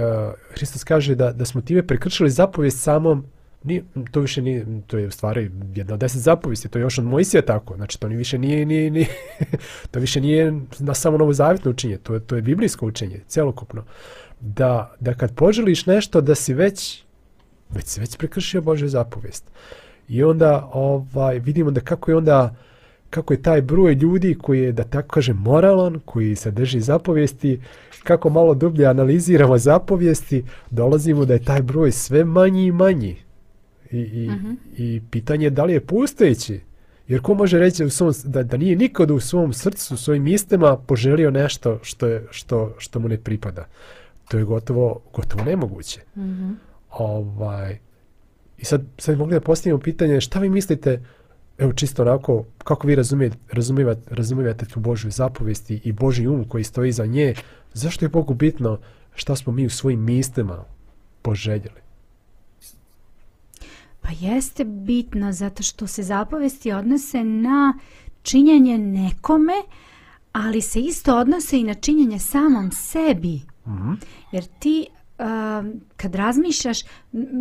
Hristos kaže da, da smo time prekršili zapovijest samom Ni, to više ni to je u stvari jedna od deset zapovisti, to je još od Mojsija tako, znači to ni više nije, ni, ni, to više nije na samo novozavitno učenje, to je, to je biblijsko učenje, celokupno. Da, da kad poželiš nešto, da si već već se već prekršio Božja zapovest. I onda ovaj vidimo da kako je onda kako je taj broj ljudi koji je da tako kaže moralan, koji se drži zapovijesti, kako malo dublje analiziramo zapovijesti, dolazimo da je taj broj sve manji i manji. I, i, uh mhm. -huh. i pitanje je da li je postojeći. Jer ko može reći u svom, da, da nije nikada u svom srcu, u svojim istema poželio nešto što, je, što, što mu ne pripada. To je gotovo, gotovo nemoguće. Uh mhm. -huh ovaj i sad sad mogli da postavimo pitanje šta vi mislite evo čisto onako kako vi razumijete razumijevate razumijevate tu božju zapovesti i božji um koji stoji za nje zašto je Bogu bitno šta smo mi u svojim mislima poželjeli pa jeste bitno zato što se zapovesti odnose na činjenje nekome ali se isto odnose i na činjenje samom sebi mm -hmm. jer ti Ehm, kad razmišljaš,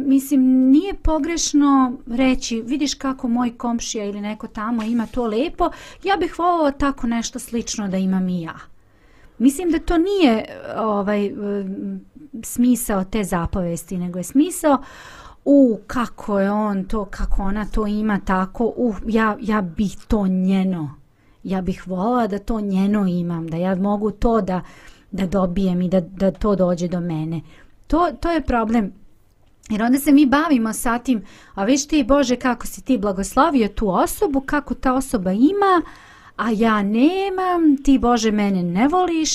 mislim, nije pogrešno reći vidiš kako moj komšija ili neko tamo ima to lepo, ja bih volao tako nešto slično da imam i ja. Mislim da to nije ovaj smisao te zapovesti, nego je smisao u kako je on to, kako ona to ima tako, u, ja, ja bih to njeno. Ja bih volao da to njeno imam, da ja mogu to da, da dobijem i da, da to dođe do mene. Uh, to, to je problem. Jer onda se mi bavimo sa tim, a viš ti Bože kako si ti blagoslovio tu osobu, kako ta osoba ima, a ja nemam, ti Bože mene ne voliš.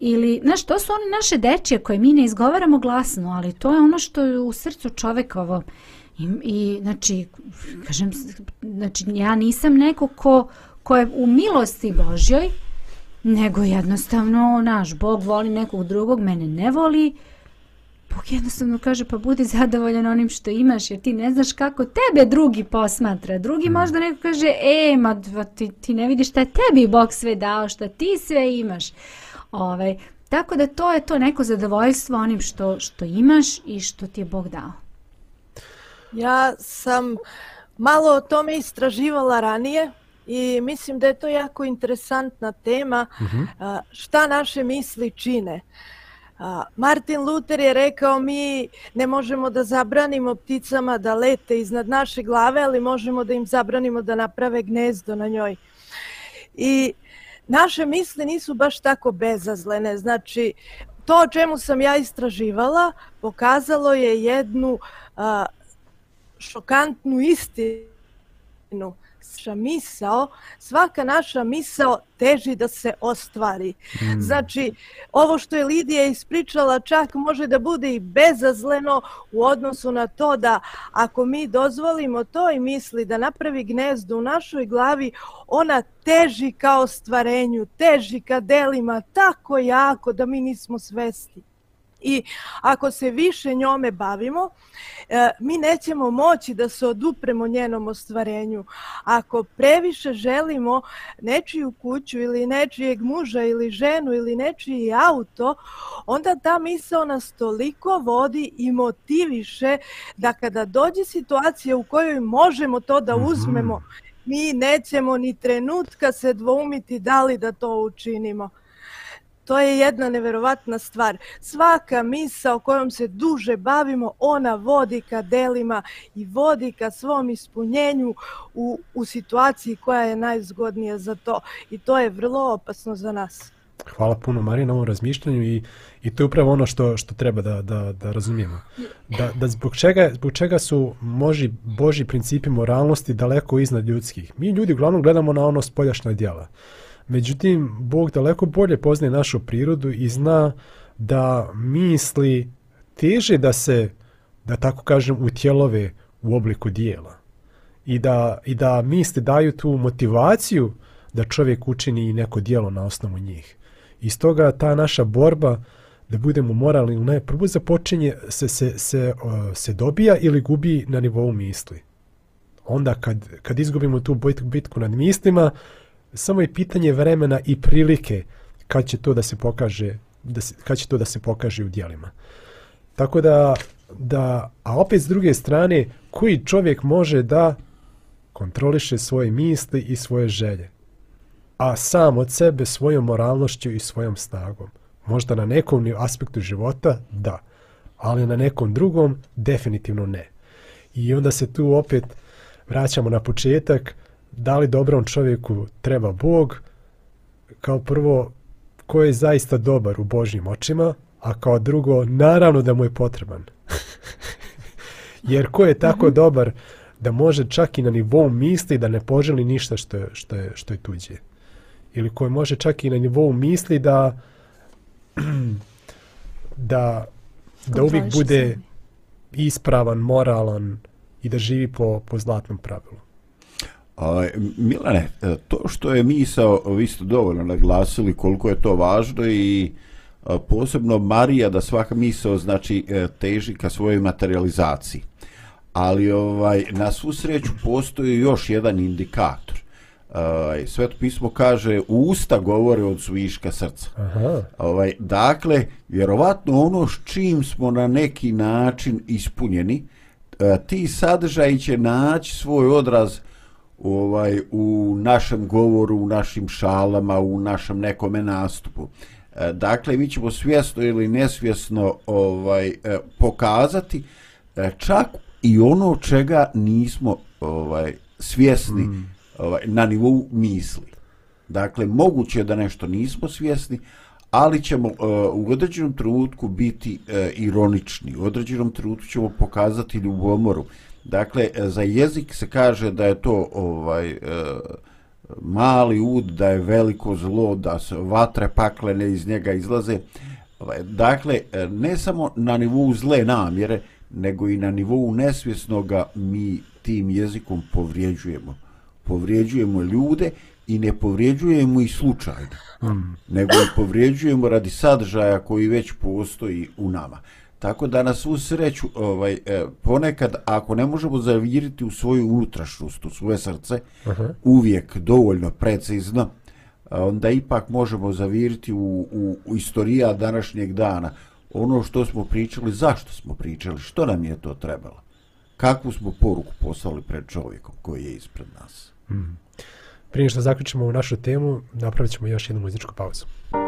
Ili, znaš, to su one naše dečije koje mi ne izgovaramo glasno, ali to je ono što je u srcu čovekovo. I, i znači, kažem, znači, ja nisam neko ko, ko je u milosti Božjoj, nego jednostavno, naš Bog voli nekog drugog, mene ne voli. Uh, Bog jednostavno kaže pa budi zadovoljan onim što imaš jer ti ne znaš kako tebe drugi posmatra. Drugi mm. možda neko kaže e ma ti, ti ne vidiš šta je tebi Bog sve dao, šta ti sve imaš. Ovaj, tako da to je to neko zadovoljstvo onim što, što imaš i što ti je Bog dao. Ja sam malo o tome istraživala ranije i mislim da je to jako interesantna tema mm -hmm. šta naše misli čine. Uh, Martin Luther je rekao mi ne možemo da zabranimo pticama da lete iznad naše glave, ali možemo da im zabranimo da naprave gnezdo na njoj. I naše misli nisu baš tako bezazlene. Znači, to o čemu sam ja istraživala pokazalo je jednu a, šokantnu istinu. A, naša misao, svaka naša misao teži da se ostvari. Mm. Znači, ovo što je Lidija ispričala čak može da bude i bezazleno u odnosu na to da ako mi dozvolimo toj misli da napravi gnezdu u našoj glavi, ona teži ka ostvarenju, teži ka delima tako jako da mi nismo svesti. I ako se više njome bavimo, e, mi nećemo moći da se odupremo njenom ostvarenju. Ako previše želimo nečiju kuću ili nečijeg muža ili ženu ili nečiji auto, onda ta misao nas toliko vodi i motiviše da kada dođe situacija u kojoj možemo to da mhm. uzmemo, mi nećemo ni trenutka se dvoumiti da li da to učinimo. To je jedna neverovatna stvar. Svaka misa o kojom se duže bavimo, ona vodi ka delima i vodi ka svom ispunjenju u, u situaciji koja je najzgodnija za to. I to je vrlo opasno za nas. Hvala puno Marija na ovom razmišljanju i, i to je upravo ono što, što treba da, da, da razumijemo. Da, da zbog, čega, zbog čega su moži, boži principi moralnosti daleko iznad ljudskih? Mi ljudi uglavnom gledamo na ono spoljašnje djela. Međutim, Bog daleko bolje poznaje našu prirodu i zna da misli teže da se, da tako kažem, utjelove u obliku dijela. I da, i da misli daju tu motivaciju da čovjek učini i neko dijelo na osnovu njih. Iz toga ta naša borba da budemo moralni ili ne, prvo započinje se, se, se, se dobija ili gubi na nivou misli. Onda kad, kad izgubimo tu bitku nad mislima, samo je pitanje vremena i prilike kad će to da se pokaže da se, kad će to da se pokaže u djelima. Tako da, da, a opet s druge strane, koji čovjek može da kontroliše svoje misli i svoje želje, a sam od sebe svojom moralnošću i svojom snagom. Možda na nekom aspektu života, da, ali na nekom drugom, definitivno ne. I onda se tu opet vraćamo na početak, uh, da li dobrom čovjeku treba Bog, kao prvo, ko je zaista dobar u Božjim očima, a kao drugo, naravno da mu je potreban. Jer ko je tako mm -hmm. dobar da može čak i na nivou misli da ne poželi ništa što je, što je, što je tuđe. Ili ko je može čak i na nivou misli da da, da uvijek bude ispravan, moralan i da živi po, po zlatnom pravilu. Ovaj, Milane, e, to što je misao, vi ste dovoljno naglasili koliko je to važno i e, posebno Marija da svaka misao znači e, teži ka svojoj materializaciji. Ali ovaj na svu sreću postoji još jedan indikator. Ovaj, Sveto pismo kaže usta govore od zviška srca. Aha. Ovaj, dakle, vjerovatno ono s čim smo na neki način ispunjeni, ti sadržaji će naći svoj odraz uh, ovaj u našem govoru, u našim šalama, u našem nekome nastupu. E, dakle, mi ćemo svjesno ili nesvjesno ovaj e, pokazati e, čak i ono čega nismo ovaj svjesni mm. ovaj na nivou misli. Dakle, moguće je da nešto nismo svjesni, ali ćemo uh, u određenom trenutku biti uh, ironični. U određenom trenutku ćemo pokazati ljubomoru. Uh, Dakle, e, za jezik se kaže da je to ovaj e, mali ud, da je veliko zlo, da se vatre paklene iz njega izlaze. Ovaj, dakle, e, ne samo na nivou zle namjere, nego i na nivou nesvjesnoga mi tim jezikom povrijeđujemo. Povrijeđujemo ljude i ne povrijeđujemo i slučajno, mm. nego povrijeđujemo radi sadržaja koji već postoji u nama. Tako da na svu sreću, ovaj, e, ponekad ako ne možemo zaviriti u svoju unutrašnost, u svoje srce, uh -huh. uvijek dovoljno precizno, onda ipak možemo zaviriti u, u, u istorija današnjeg dana. Ono što smo pričali, zašto smo pričali, što nam je to trebalo, kakvu smo poruku poslali pred čovjekom koji je ispred nas. Mm. Prije što zaključimo u našu temu, napravit ćemo još jednu muzičku pauzu. Muzičku pauzu.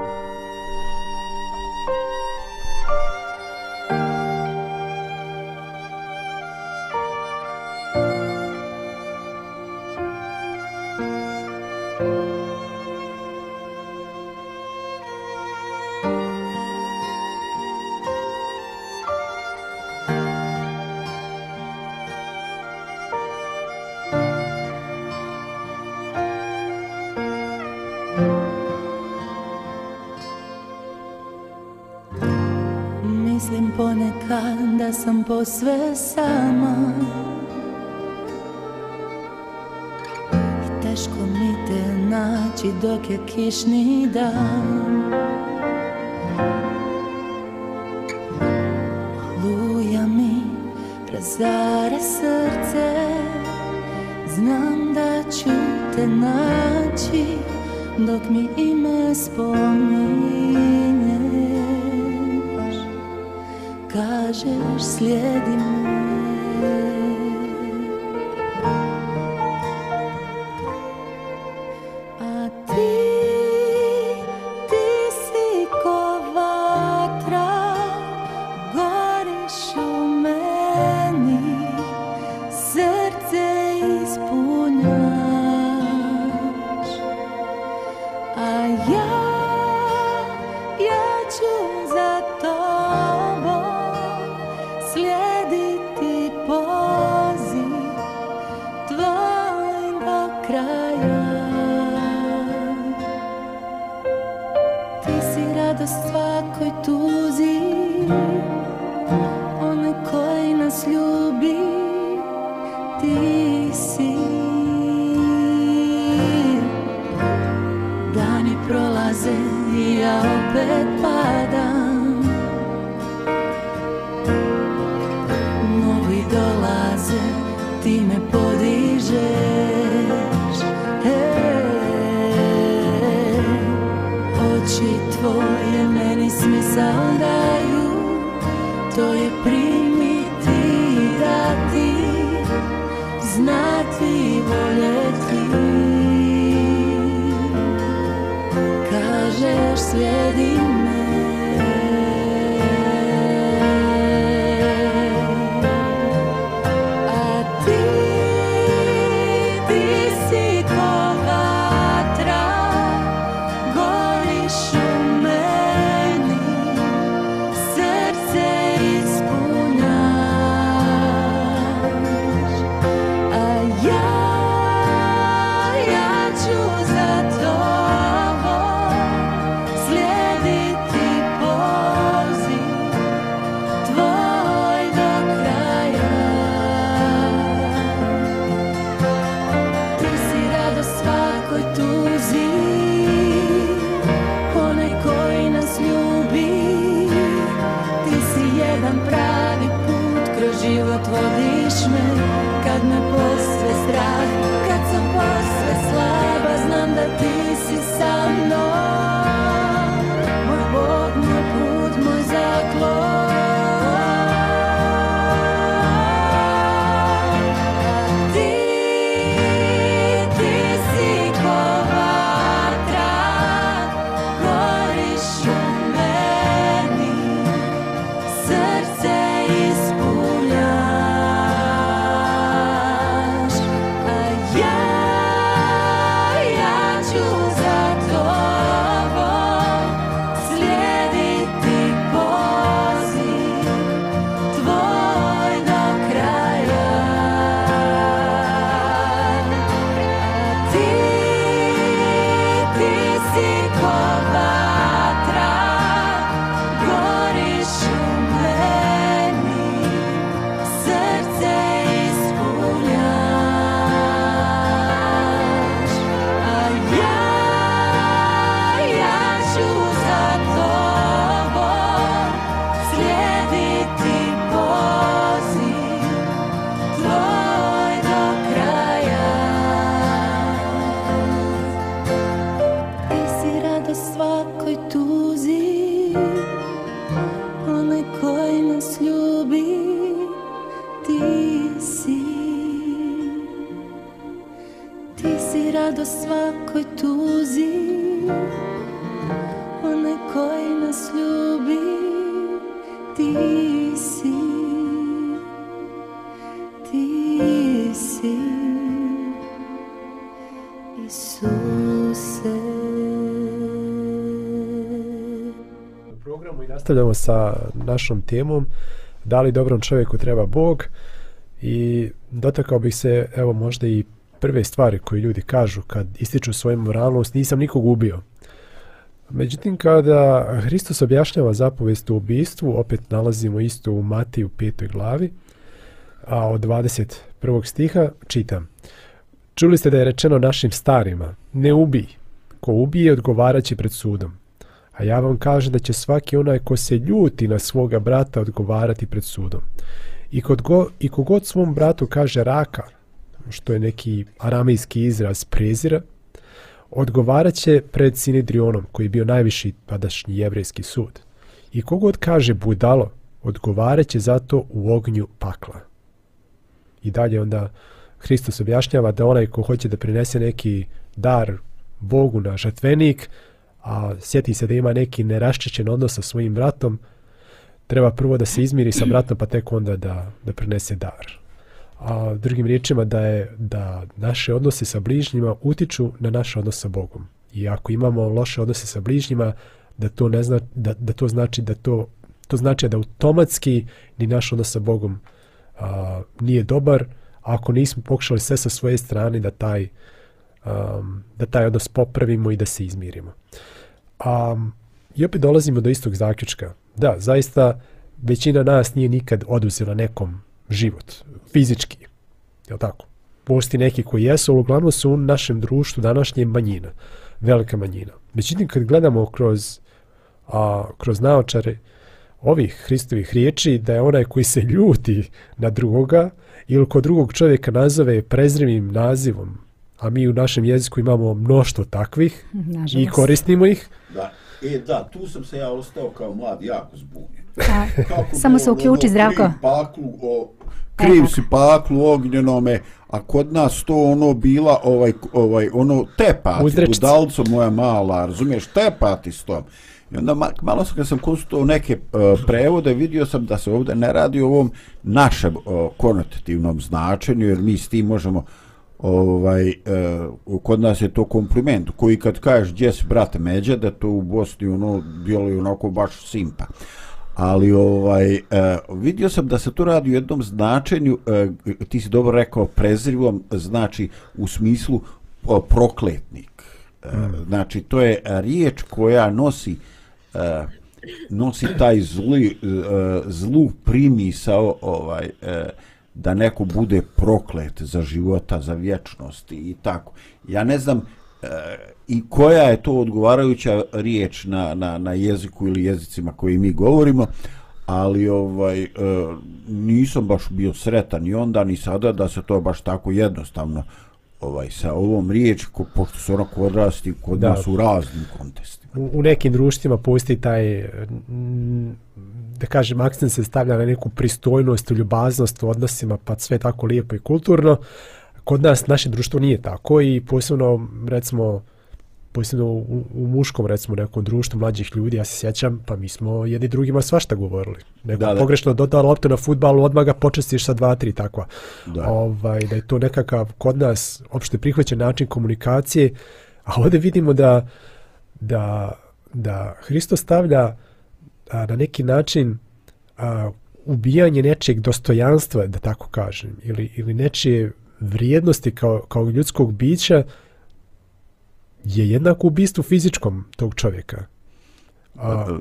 neke kišni dan Luja mi razara srce Znam da ću te naći Dok mi ime spominješ Kažeš slijedi me nastavljamo sa našom temom da li dobrom čovjeku treba Bog i dotakao bih se evo možda i prve stvari koje ljudi kažu kad ističu svoju moralnost nisam nikog ubio međutim kada Hristos objašnjava zapovest u ubistvu opet nalazimo isto u Mati u petoj glavi a od 21. stiha čitam čuli ste da je rečeno našim starima ne ubij ko ubije odgovaraće pred sudom A ja vam kažem da će svaki onaj ko se ljuti na svoga brata odgovarati pred sudom. I, kod go, i kogod svom bratu kaže raka, što je neki aramijski izraz prezira, odgovarat će pred Sinidrionom, koji je bio najviši tadašnji jevrijski sud. I kogod kaže budalo, odgovarat će zato u ognju pakla. I dalje onda Hristos objašnjava da onaj ko hoće da prinese neki dar Bogu na žatvenik, a sjeti se da ima neki neraščećen odnos sa svojim bratom, treba prvo da se izmiri sa bratom, pa tek onda da, da prinese dar. A drugim riječima da je da naše odnose sa bližnjima utiču na naš odnos sa Bogom. I ako imamo loše odnose sa bližnjima, da to, ne zna, da, da to znači da to, to znači da automatski ni naš odnos sa Bogom a, nije dobar, a ako nismo pokušali sve sa svoje strane da taj, uh, um, da taj odnos popravimo i da se izmirimo. Um, I opet dolazimo do istog zaključka. Da, zaista većina nas nije nikad oduzela nekom život, fizički, je li tako? Posti neki koji jesu, ali uglavnom su u našem društvu današnje manjina, velika manjina. Međutim, kad gledamo kroz, a, kroz naočare ovih Hristovih riječi, da je onaj koji se ljuti na drugoga ili kod drugog čovjeka nazove prezrivim nazivom, a mi u našem jeziku imamo mnoštvo takvih Nažalost. i koristimo ih. Da. E, da, tu sam se ja ostao kao mlad jako zbunjen. Samo se uključi, ono, zdravko. Kriv, paklu, o, kriv si paklu ognjenome, a kod nas to ono bila ovaj, ovaj ono tepati, Uzrečice. budalco moja mala, razumiješ, tepati s tom. I onda malo sam kad sam kustuo neke uh, prevode, vidio sam da se ovdje ne radi o ovom našem uh, konotativnom značenju, jer mi s tim možemo uh, ovaj, e, kod nas je to kompliment, koji kad kažeš gdje si brat Međa, da to u Bosni ono, djeluje onako baš simpa. Ali ovaj e, vidio sam da se to radi u jednom značenju, e, ti si dobro rekao prezirivom, znači u smislu o, prokletnik. E, mm. znači to je riječ koja nosi e, nosi taj zli, e, zlu primisao ovaj eh, da neko bude proklet za života, za vječnost i tako. Ja ne znam e, i koja je to odgovarajuća riječ na, na, na jeziku ili jezicima koji mi govorimo, ali ovaj e, nisam baš bio sretan ni onda ni sada da se to baš tako jednostavno ovaj sa ovom riječ ko, pošto su onako odrasti kod da. nas u raznim kontestima. U, u nekim društvima pusti taj m, eh, da kažem, akcent se stavlja na neku pristojnost, ljubaznost u odnosima, pa sve tako lijepo i kulturno. Kod nas, naše društvo nije tako i posebno, recimo, posebno u, u muškom, recimo, nekom društvu mlađih ljudi, ja se sjećam, pa mi smo jedni drugima svašta govorili. Neko da, da. pogrešno dodala loptu na futbalu, odmah ga počestiš sa dva, tri, takva. Da. Ovaj, da je to nekakav kod nas opšte prihvaćen način komunikacije, a ovdje vidimo da, da, da Hristo stavlja uh, a, na neki način a, ubijanje nečijeg dostojanstva, da tako kažem, ili, ili nečije vrijednosti kao, kao ljudskog bića je jednako ubistvu fizičkom tog čovjeka. A,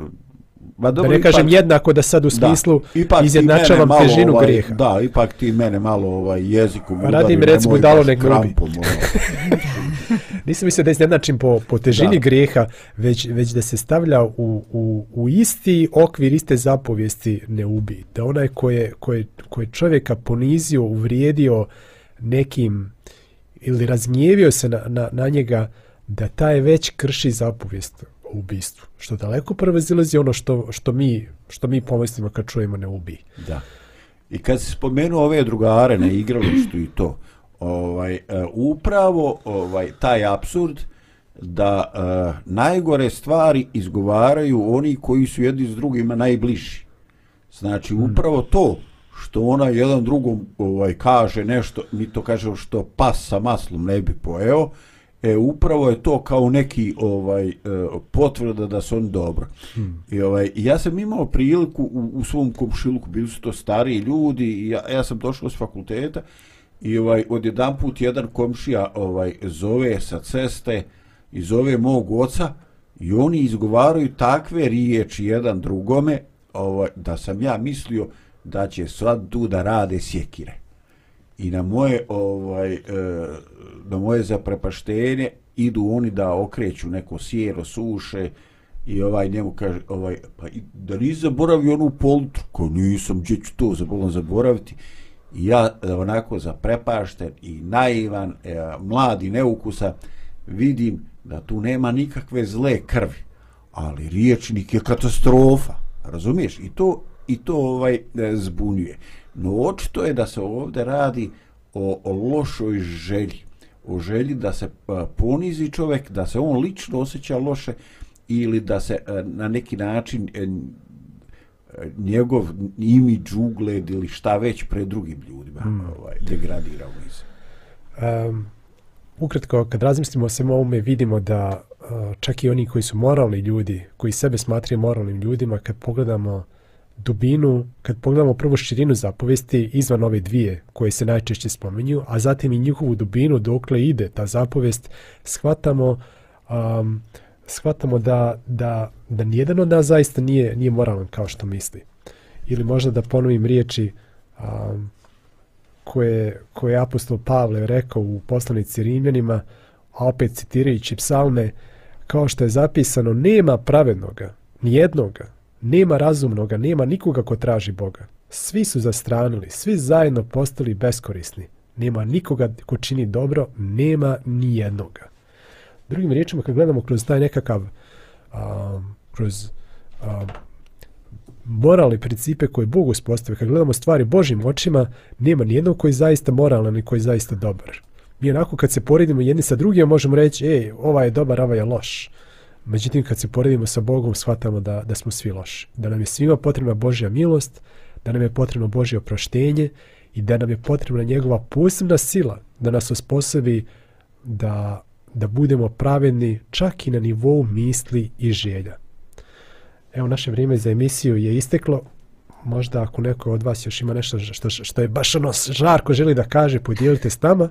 Ma dobro, e, da ne ipak, kažem jednako da sad u smislu da, ipak izjednačavam težinu ovaj, grijeha. Da, ipak ti mene malo ovaj jeziku mudari. Radim recimo dalo nek grubi. Krampom, ovaj. Nisam mislio da iznenačim po, po težini da. grijeha, već, već da se stavlja u, u, u isti okvir iste zapovijesti ne ubi. Da onaj koje, koje, koje čovjeka ponizio, uvrijedio nekim ili razgnjevio se na, na, na njega, da taj već krši zapovijest o ubistvu. Što daleko prvazilazi ono što, što, mi, što mi pomislimo kad čujemo ne ubi. Da. I kad se spomenu ove drugare na igralištu i to, ovaj e, upravo ovaj taj absurd da eh, najgore stvari izgovaraju oni koji su jedni s drugima najbliži. Znači hmm. upravo to što ona jedan drugom ovaj kaže nešto, ni to kaže što pas sa maslom ne bi poeo, e upravo je to kao neki ovaj eh, potvrda da su oni dobro. Hmm. I ovaj ja sam imao priliku u, u svom komšiluku bili su to stari ljudi i ja, ja sam došao s fakulteta I ovaj, odjedan put jedan komšija ovaj, zove sa ceste i zove mog oca i oni izgovaraju takve riječi jedan drugome ovaj, da sam ja mislio da će sad tu da rade sjekire. I na moje, ovaj, e, na moje zaprepaštenje idu oni da okreću neko sjero suše i ovaj njemu kaže ovaj pa da nisi zaboravio onu poltru ko nisam gdje ću to zaboravim zaboraviti ja e, onako zaprepašten i naivan, e, mladi neukusa, vidim da tu nema nikakve zle krvi, ali riječnik je katastrofa, razumiješ? I to, i to ovaj e, zbunjuje. No očito je da se ovdje radi o, o lošoj želji, o želji da se e, ponizi čovek, da se on lično osjeća loše ili da se e, na neki način e, njegov imidž, ugled ili šta već pre drugim ljudima mm. ovaj, degradira u um, Ukratko, kad razmislimo o svemu ovome, vidimo da uh, čak i oni koji su moralni ljudi, koji sebe smatraju moralnim ljudima, kad pogledamo dubinu, kad pogledamo prvu širinu zapovesti izvan ove dvije koje se najčešće spomenju, a zatim i njihovu dubinu dokle ide ta zapovest, shvatamo, um, shvatamo da, da da nijedan od nas zaista nije, nije moralan kao što misli. Ili možda da ponovim riječi a, koje, koje je apostol Pavle rekao u poslanici Rimljanima, a opet citirajući psalme, kao što je zapisano, nema pravednoga, nijednoga, nema razumnoga, nema nikoga ko traži Boga. Svi su zastranili, svi zajedno postali beskorisni. Nema nikoga ko čini dobro, nema nijednoga. Drugim riječima, kad gledamo kroz taj nekakav a, kroz a, moralne principe koje Bog uspostavi, kad gledamo stvari Božim očima, nema nijednog koji je zaista moralan i koji je zaista dobar. Mi onako kad se poredimo jedni sa drugim, možemo reći, ej, ova je dobar, ova je loš. Međutim, kad se poredimo sa Bogom, shvatamo da, da smo svi loši. Da nam je svima potrebna Božja milost, da nam je potrebno Božje oproštenje i da nam je potrebna njegova posebna sila da nas osposobi da, da budemo pravedni čak i na nivou misli i željati. Evo naše vrijeme za emisiju je isteklo. Možda ako neko od vas još ima nešto što, što je baš ono žarko želi da kaže, podijelite s nama.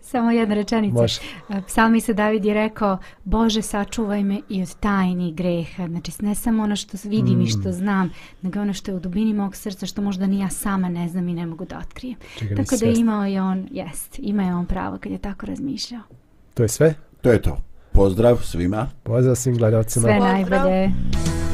Samo jedna rečenica. Može. E, psalmi se David je rekao, Bože sačuvaj me i od tajni greha. Znači ne samo ono što vidim mm. i što mm. znam, nego ono što je u dubini mog srca, što možda ni ja sama ne znam i ne mogu da otkrijem. Čekaj, tako da svjesna. imao je on, jest, ima je on pravo kad je tako razmišljao. To je sve? To je to. Pozdrav svima. Pozdrav svim gledalcima. Sve najbolje. Pozdrav.